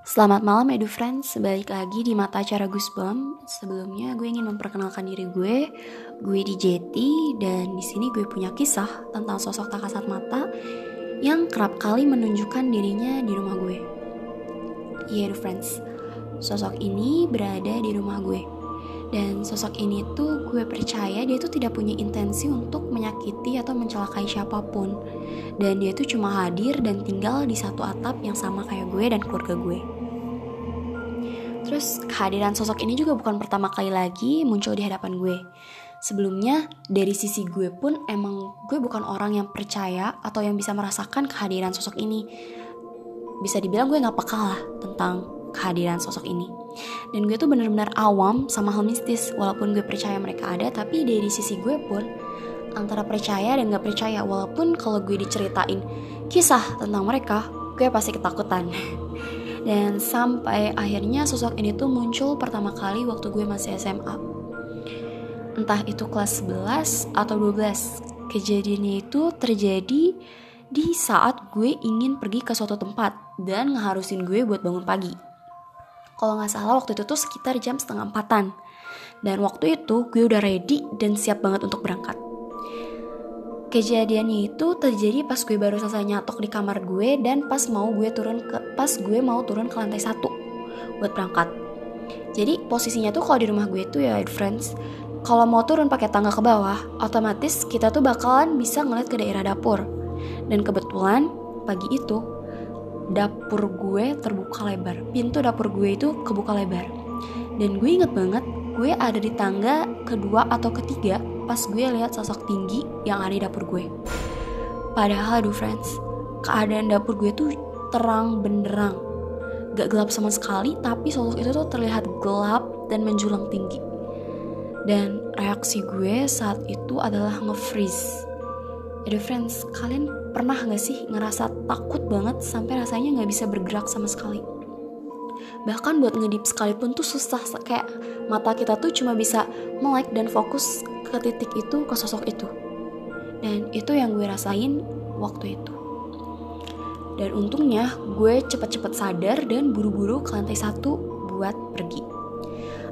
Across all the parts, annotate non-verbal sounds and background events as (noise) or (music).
Selamat malam Edu Friends, balik lagi di Mata Acara Goosebump Sebelumnya gue ingin memperkenalkan diri gue. Gue di Jeti dan di sini gue punya kisah tentang sosok tak kasat mata Yang kerap kali menunjukkan dirinya di rumah gue. Iya Edu Friends, sosok ini berada di rumah gue. Dan sosok ini tuh gue percaya dia tuh tidak punya intensi untuk menyakiti atau mencelakai siapa pun. Dan dia tuh cuma hadir dan tinggal di satu atap yang sama kayak gue dan keluarga gue. Terus kehadiran sosok ini juga bukan pertama kali lagi muncul di hadapan gue. Sebelumnya dari sisi gue pun emang gue bukan orang yang percaya atau yang bisa merasakan kehadiran sosok ini. Bisa dibilang gue gak peka lah tentang kehadiran sosok ini dan gue tuh bener-bener awam sama hal mistis walaupun gue percaya mereka ada tapi dari sisi gue pun antara percaya dan gak percaya walaupun kalau gue diceritain kisah tentang mereka gue pasti ketakutan (laughs) dan sampai akhirnya sosok ini tuh muncul pertama kali waktu gue masih SMA entah itu kelas 11 atau 12 kejadiannya itu terjadi di saat gue ingin pergi ke suatu tempat dan ngeharusin gue buat bangun pagi kalau nggak salah waktu itu tuh sekitar jam setengah empatan. Dan waktu itu gue udah ready dan siap banget untuk berangkat. Kejadiannya itu terjadi pas gue baru selesai nyatok di kamar gue dan pas mau gue turun ke pas gue mau turun ke lantai satu buat berangkat. Jadi posisinya tuh kalau di rumah gue tuh ya friends, kalau mau turun pakai tangga ke bawah, otomatis kita tuh bakalan bisa ngeliat ke daerah dapur. Dan kebetulan pagi itu dapur gue terbuka lebar pintu dapur gue itu kebuka lebar dan gue inget banget gue ada di tangga kedua atau ketiga pas gue lihat sosok tinggi yang ada di dapur gue. Padahal aduh friends keadaan dapur gue tuh terang benderang. Gak gelap sama sekali tapi sosok itu tuh terlihat gelap dan menjulang tinggi. Dan reaksi gue saat itu adalah nge-freeze. Aduh friends, kalian pernah gak sih ngerasa takut banget sampai rasanya gak bisa bergerak sama sekali? Bahkan buat ngedip sekalipun tuh susah, kayak mata kita tuh cuma bisa melek dan fokus ke titik itu, ke sosok itu. Dan itu yang gue rasain waktu itu. Dan untungnya gue cepet-cepet sadar dan buru-buru ke lantai satu buat pergi.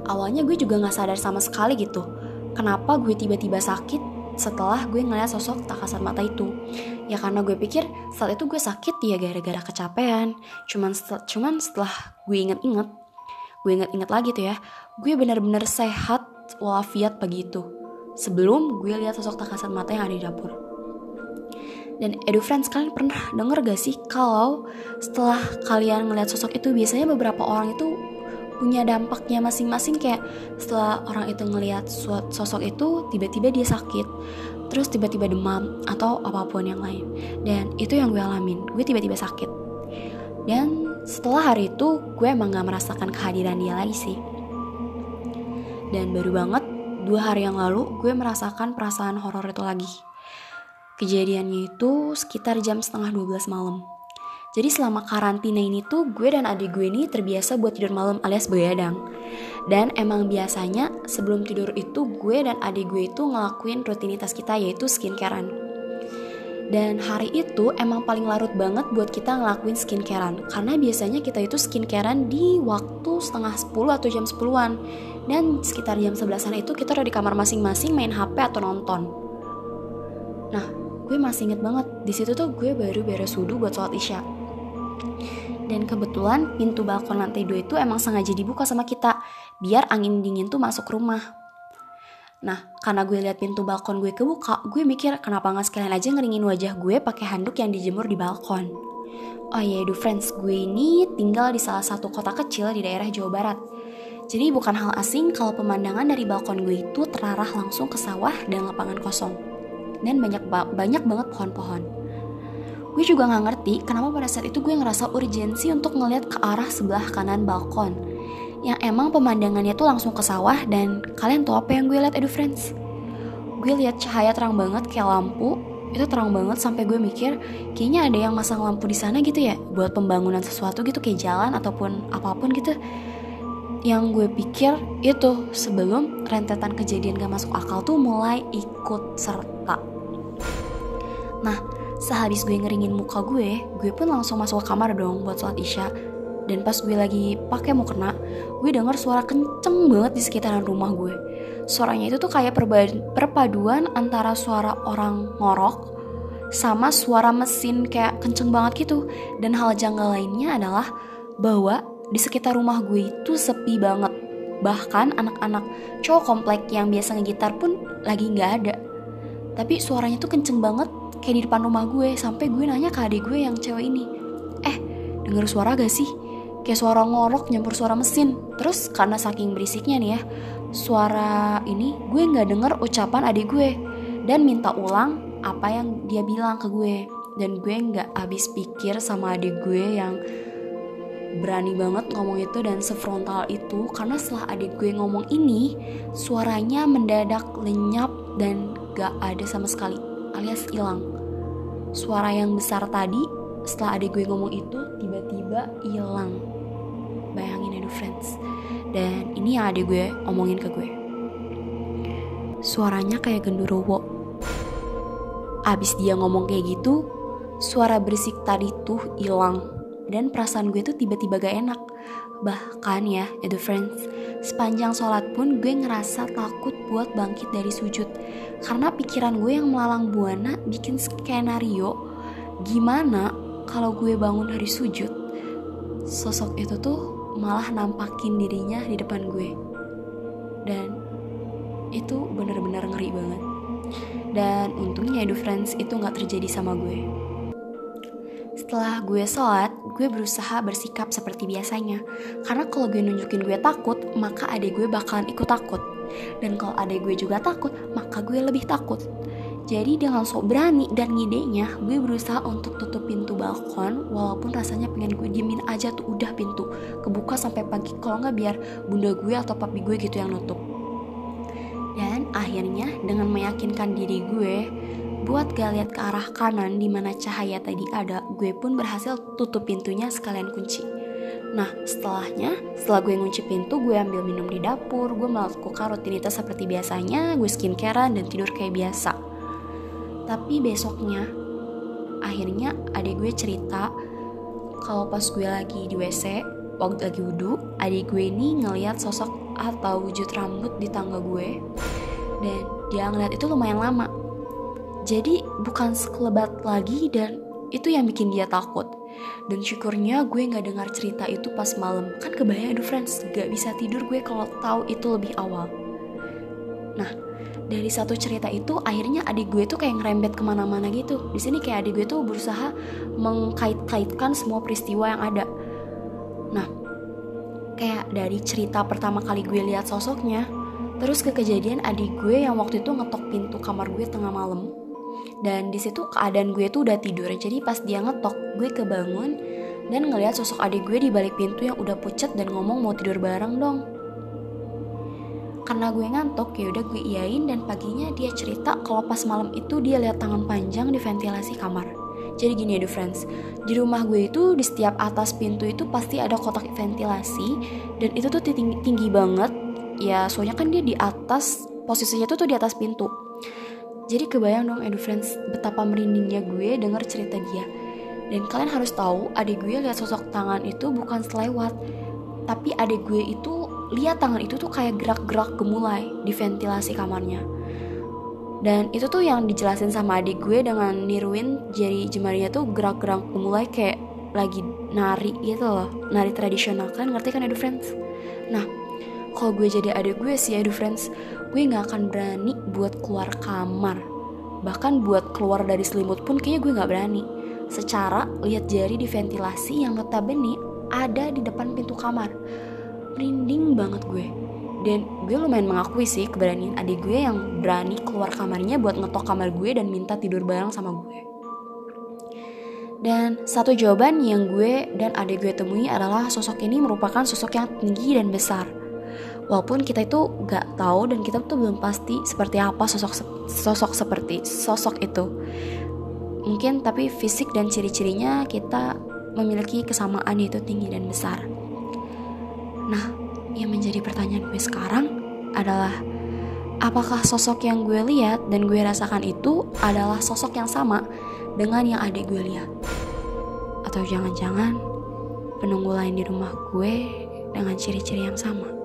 Awalnya gue juga gak sadar sama sekali gitu. Kenapa gue tiba-tiba sakit setelah gue ngeliat sosok tak kasat mata itu. Ya karena gue pikir saat itu gue sakit ya gara-gara kecapean. Cuman setel, cuman setelah gue inget-inget gue inget-inget lagi tuh ya gue bener-bener sehat walafiat pagi itu. Sebelum gue lihat sosok tak kasat mata yang ada di dapur. Dan edu friends kalian pernah denger gak sih kalau setelah kalian ngeliat sosok itu biasanya beberapa orang itu punya dampaknya masing-masing kayak setelah orang itu ngelihat sosok itu tiba-tiba dia sakit terus tiba-tiba demam atau apa pun yang lain. Dan itu yang gue alamin gue tiba-tiba sakit. Dan setelah hari itu gue emang gak merasakan kehadiran dia lagi sih. Dan baru banget dua hari yang lalu gue merasakan perasaan horor itu lagi. Kejadiannya itu sekitar jam setengah 12 malam jadi selama karantina ini tuh gue dan adik gue ini terbiasa buat tidur malam alias begadang. Dan emang biasanya sebelum tidur itu gue dan adik gue itu ngelakuin rutinitas kita yaitu skincarean. Dan hari itu emang paling larut banget buat kita ngelakuin skincarean Karena biasanya kita itu skincarean di waktu setengah 10 atau jam 10an Dan sekitar jam 11an itu kita udah di kamar masing-masing main HP atau nonton Nah, gue masih inget banget di situ tuh gue baru beres wudhu buat sholat isya dan kebetulan pintu balkon lantai dua itu emang sengaja dibuka sama kita biar angin dingin tuh masuk rumah. Nah, karena gue lihat pintu balkon gue kebuka, gue mikir kenapa nggak sekalian aja ngeringin wajah gue pakai handuk yang dijemur di balkon. Oh iya, yeah, friends, gue ini tinggal di salah satu kota kecil di daerah Jawa Barat. Jadi bukan hal asing kalau pemandangan dari balkon gue itu terarah langsung ke sawah dan lapangan kosong. Dan banyak ba banyak banget pohon-pohon. Gue juga gak ngerti kenapa pada saat itu gue ngerasa urgensi untuk ngeliat ke arah sebelah kanan balkon. Yang emang pemandangannya tuh langsung ke sawah dan kalian tahu apa yang gue lihat edu friends? Gue lihat cahaya terang banget kayak lampu, itu terang banget sampai gue mikir kayaknya ada yang masang lampu di sana gitu ya buat pembangunan sesuatu gitu kayak jalan ataupun apa pun gitu yang gue pikir itu sebelum rentetan kejadian gak masuk akal tuh mulai ikut serta nah Sehabis gue ngeringin muka gue, gue pun langsung masuk ke kamar dong buat sholat isya. dan pas gue lagi pakai mau kena gue denger suara kenceng banget di sekitaran rumah gue. Suaranya itu tuh kayak perpaduan antara suara orang ngorok sama suara mesin kayak kenceng banget gitu. Dan hal janggal lainnya adalah bahwa di sekitar rumah gue itu sepi banget. Bahkan anak-anak cowok komplek yang biasa ngegitar pun lagi nggak ada. Tapi suaranya tuh kenceng banget kayak di depan rumah gue sampai gue nanya ke adik gue yang cewek ini eh denger suara gak sih? Kayak suara ngorok nyampur suara mesin. Terus karena saking berisiknya nih ya suara ini gue nggak denger ucapan adik gue dan minta ulang apa yang dia bilang ke gue. Dan gue nggak habis pikir sama adik gue yang berani banget ngomong itu dan sefrontal itu karena setelah adik gue ngomong ini suaranya mendadak lenyap dan gak ada sama sekali alias hilang. Suara yang besar tadi setelah adik gue ngomong itu tiba-tiba hilang. Bayangin ya friends. Dan ini yang adik gue omongin ke gue. Suaranya kayak genderuwo. Abis dia ngomong kayak gitu suara berisik tadi tuh hilang dan perasaan gue tuh tiba-tiba gak enak. Bahkan ya itu friends sepanjang sholat pun gue ngerasa takut buat bangkit dari sujud. Karena pikiran gue yang melalang buana bikin skenario gimana kalau gue bangun dari sujud sosok itu tuh malah nampakin dirinya di depan gue. Dan itu bener-bener ngeri banget. Dan untungnya itu friends itu nggak terjadi sama gue setelah gue sholat, gue berusaha bersikap seperti biasanya. Karena kalau gue nunjukin gue takut, maka adik gue bakalan ikut takut. Dan kalau adik gue juga takut, maka gue lebih takut. Jadi dengan sok berani dan ngidenya, gue berusaha untuk tutup pintu balkon walaupun rasanya pengen gue diemin aja tuh udah pintu kebuka sampai pagi kalau nggak biar bunda gue atau papi gue gitu yang nutup. Dan akhirnya dengan meyakinkan diri gue buat gak lihat ke arah kanan di mana cahaya tadi ada, gue pun berhasil tutup pintunya sekalian kunci. Nah, setelahnya, setelah gue ngunci pintu, gue ambil minum di dapur, gue melakukan rutinitas seperti biasanya, gue skincarean dan tidur kayak biasa. Tapi besoknya, akhirnya adik gue cerita kalau pas gue lagi di WC, waktu lagi wudhu, adik gue ini ngeliat sosok atau wujud rambut di tangga gue dan dia ngeliat itu lumayan lama. Jadi bukan sekelebat lagi dan itu yang bikin dia takut. Dan syukurnya gue nggak dengar cerita itu pas malam. Kan kebayang aduh friends, gak bisa tidur gue kalau tahu itu lebih awal. Nah, dari satu cerita itu akhirnya adik gue tuh kayak ngerembet ke mana-mana gitu di sini kayak adik gue tuh berusaha mengkait-kaitkan semua peristiwa yang ada nah kayak dari cerita pertama kali gue lihat sosoknya terus ke kejadian adik gue yang waktu itu ngetok pintu kamar gue tengah malam dan di situ keadaan gue tuh udah tidur. Jadi pas dia ngetok gue kebangun dan ngelihat sosok adik gue di balik pintu yang udah pucat dan ngomong mau tidur bareng dong. Karena gue ngantuk ya udah gue iyain dan paginya dia cerita kalau pas malam itu dia lihat tangan panjang di ventilasi kamar. Jadi gini ya friends. Di rumah gue itu di setiap atas pintu itu pasti ada kotak ventilasi dan itu tuh tinggi, tinggi banget. Ya soalnya kan dia di atas posisinya tuh tuh di atas pintu jadi kebayang dong Edu Friends betapa merindingnya gue denger cerita dia. Dan kalian harus tahu adik gue lihat sosok tangan itu bukan selewat. Tapi adik gue itu lihat tangan itu tuh kayak gerak-gerak gemulai di ventilasi kamarnya. Dan itu tuh yang dijelasin sama adik gue dengan niruin jari jemarinya tuh gerak-gerak gemulai kayak lagi nari gitu loh. Nari tradisional. Kan ngerti kan edu friends? Nah kalau gue jadi adik gue sih edu friends gue nggak akan berani buat keluar kamar. Bahkan buat keluar dari selimut pun kayaknya gue nggak berani. Secara lihat jari di ventilasi yang notabene ada di depan pintu kamar. Merinding banget gue. Dan gue lumayan mengakui sih keberanian adik gue yang berani keluar kamarnya buat ngetok kamar gue dan minta tidur bareng sama gue. Dan satu jawaban yang gue dan adik gue temui adalah sosok ini merupakan sosok yang tinggi dan besar walaupun kita itu gak tahu dan kita tuh belum pasti seperti apa sosok sosok seperti sosok itu mungkin tapi fisik dan ciri-cirinya kita memiliki kesamaan yaitu tinggi dan besar Nah, yang menjadi pertanyaan gue sekarang adalah apakah sosok yang gue lihat dan gue rasakan itu adalah sosok yang sama dengan yang adik gue lihat? Atau jangan-jangan penunggu lain di rumah gue dengan ciri-ciri yang sama.